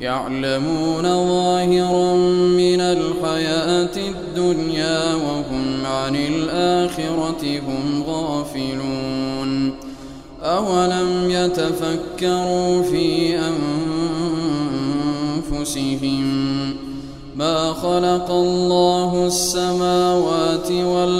يعلمون ظاهرا من الحياة الدنيا وهم عن الآخرة هم غافلون أولم يتفكروا في أنفسهم ما خلق الله السماوات والأرض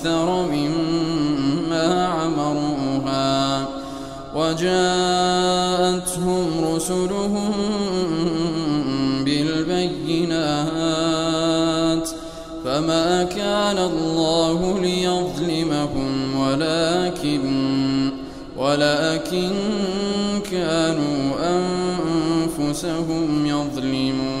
أكثر مما عمروها وجاءتهم رسلهم بالبينات فما كان الله ليظلمهم ولكن ولكن كانوا أنفسهم يظلمون.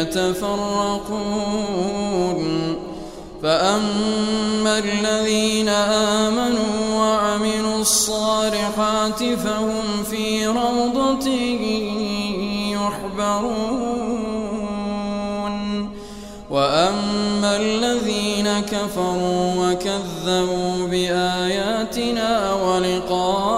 يتفرقون. فأما الذين آمنوا وعملوا الصالحات فهم في روضة يحبرون. وأما الذين كفروا وكذبوا بآياتنا ولقاء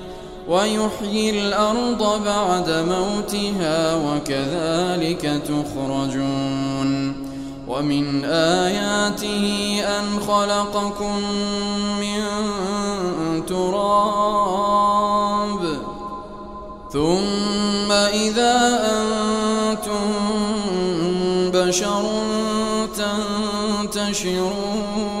ويحيي الأرض بعد موتها وكذلك تخرجون. ومن آياته أن خلقكم من تراب. ثم إذا أنتم بشر تنتشرون.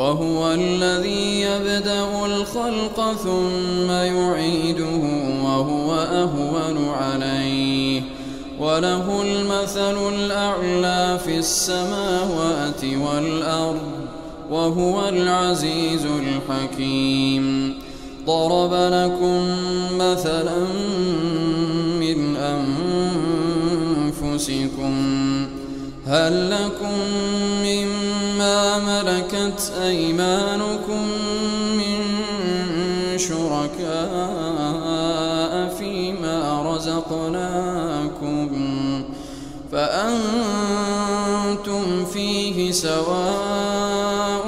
وهو الذي يبدأ الخلق ثم يعيده وهو أهون عليه. وله المثل الأعلى في السماوات والأرض وهو العزيز الحكيم. ضرب لكم مثلا من أنفسكم. هل لكم مما ملكت أيمانكم من شركاء فيما رزقناكم فأنتم فيه سواء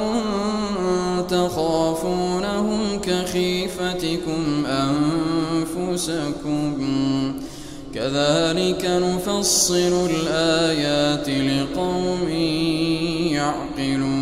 تخافونهم كخيفتكم أنفسكم كذلك نفصل الآيات لقوم يعقلون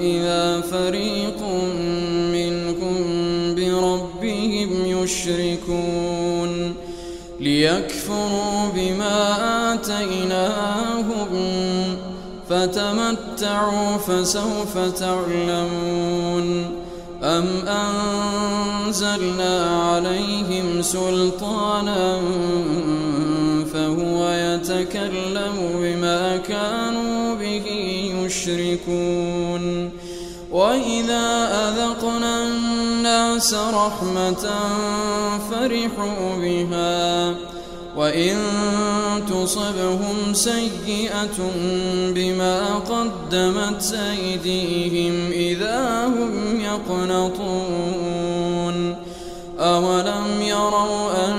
إذا فريق منهم بربهم يشركون ليكفروا بما آتيناهم فتمتعوا فسوف تعلمون أم أنزلنا عليهم سلطانا يشركون. وإذا أذقنا الناس رحمة فرحوا بها. وإن تصبهم سيئة بما قدمت أيديهم إذا هم يقنطون. أولم يروا أن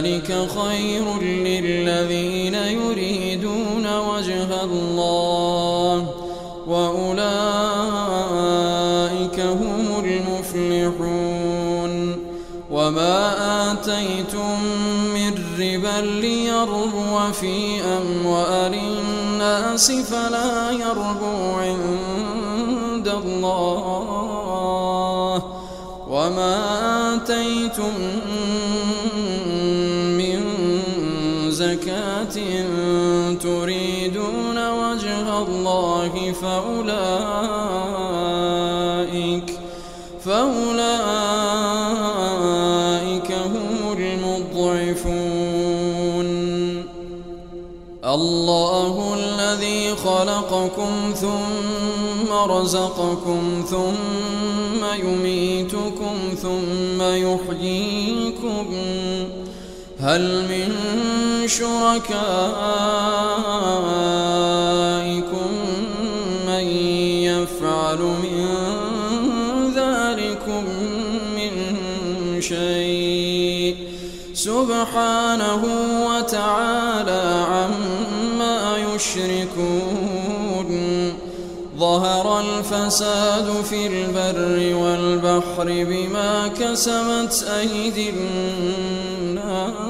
ذلك خير للذين يريدون وجه الله وأولئك هم المفلحون وما آتيتم من ربا ليربو في أموال الناس فلا يربو عند الله وما آتيتم زكاة تريدون وجه الله فأولئك فأولئك هم المضعفون. الله الذي خلقكم ثم رزقكم ثم يميتكم ثم يحييكم. هل من شركائكم من يفعل من ذلكم من شيء. سبحانه وتعالى عما يشركون. ظهر الفساد في البر والبحر بما كسبت أيدي الناس.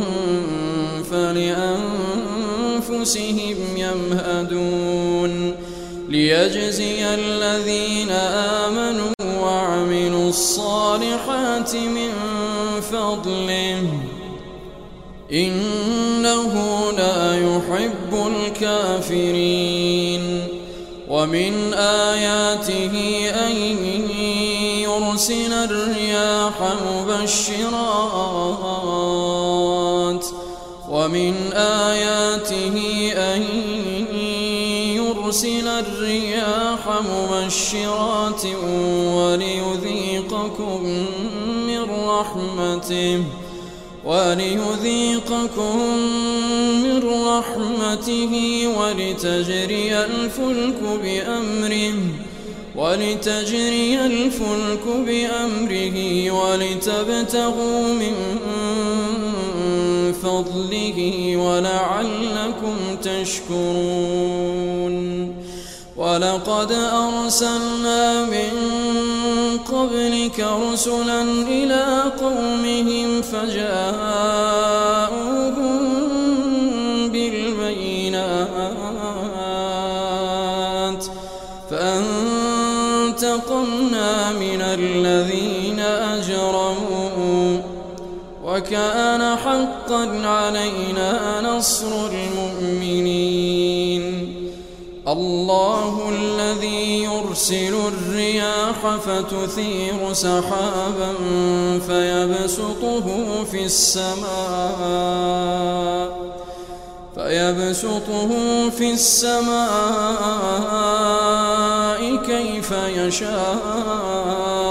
فلأنفسهم يمهدون ليجزي الذين آمنوا وعملوا الصالحات من فضله. إنه لا يحب الكافرين. ومن آياته أن يرسل الرياح مبشرات ومن آياته أن يرسل الرياح مبشرات وليذيقكم من رحمته وليذيقكم من رحمته ولتجري الفلك بأمره ولتجري الفلك بأمره ولتبتغوا من فضله ولعلكم تشكرون. ولقد أرسلنا من قبلك رسلا إلى قومهم فجاءوهم كان حقا علينا نصر المؤمنين. الله الذي يرسل الرياح فتثير سحابا فيبسطه في السماء فيبسطه في السماء كيف يشاء.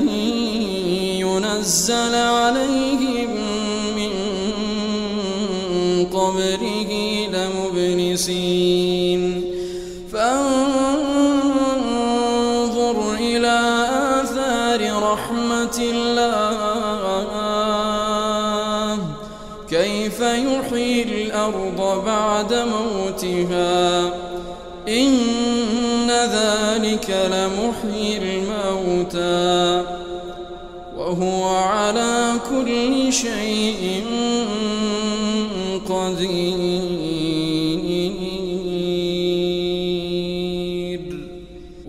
قبله لمبلسين. فانظر إلى آثار رحمة الله. كيف يحيي الأرض بعد موتها. إن ذلك لمحيي الموتى. وهو على كل شيء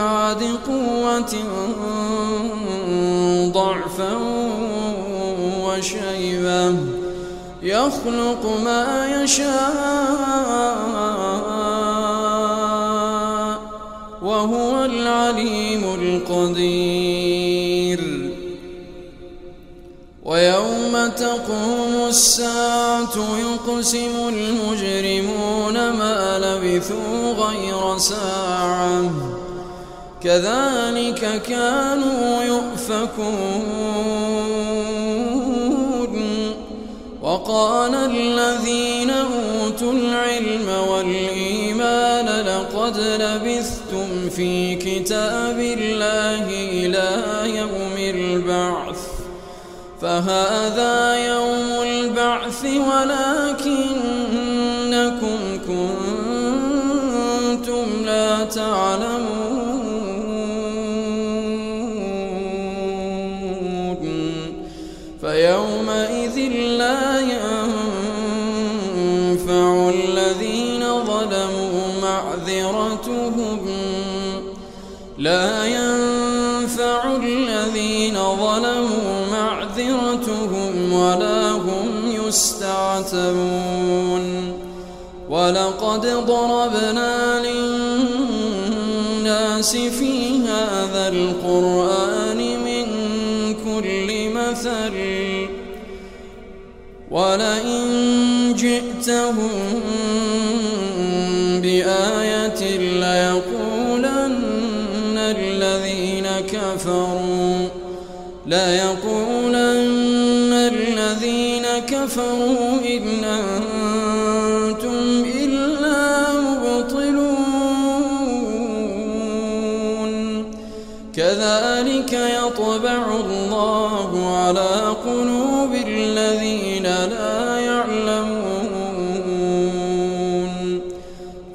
بعد قوة ضعفا وشيبا يخلق ما يشاء وهو العليم القدير. ويوم تقوم الساعة يقسم المجرمون ما لبثوا غير ساعة. كذلك كانوا يؤفكون. وقال الذين أوتوا العلم والإيمان لقد لبثتم في كتاب الله إلى يوم البعث. فهذا يوم البعث ولكنكم كنتم لا تعلمون. الذين ظلموا معذرتهم ولا هم يستعتبون ولقد ضربنا للناس في هذا القرآن من كل مثل ولئن جئتهم ليقولن الذين كفروا إن أنتم إلا مبطلون. كذلك يطبع الله على قلوب الذين لا يعلمون.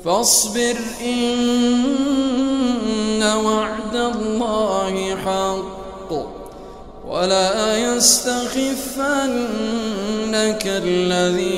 فاصبر يوقنون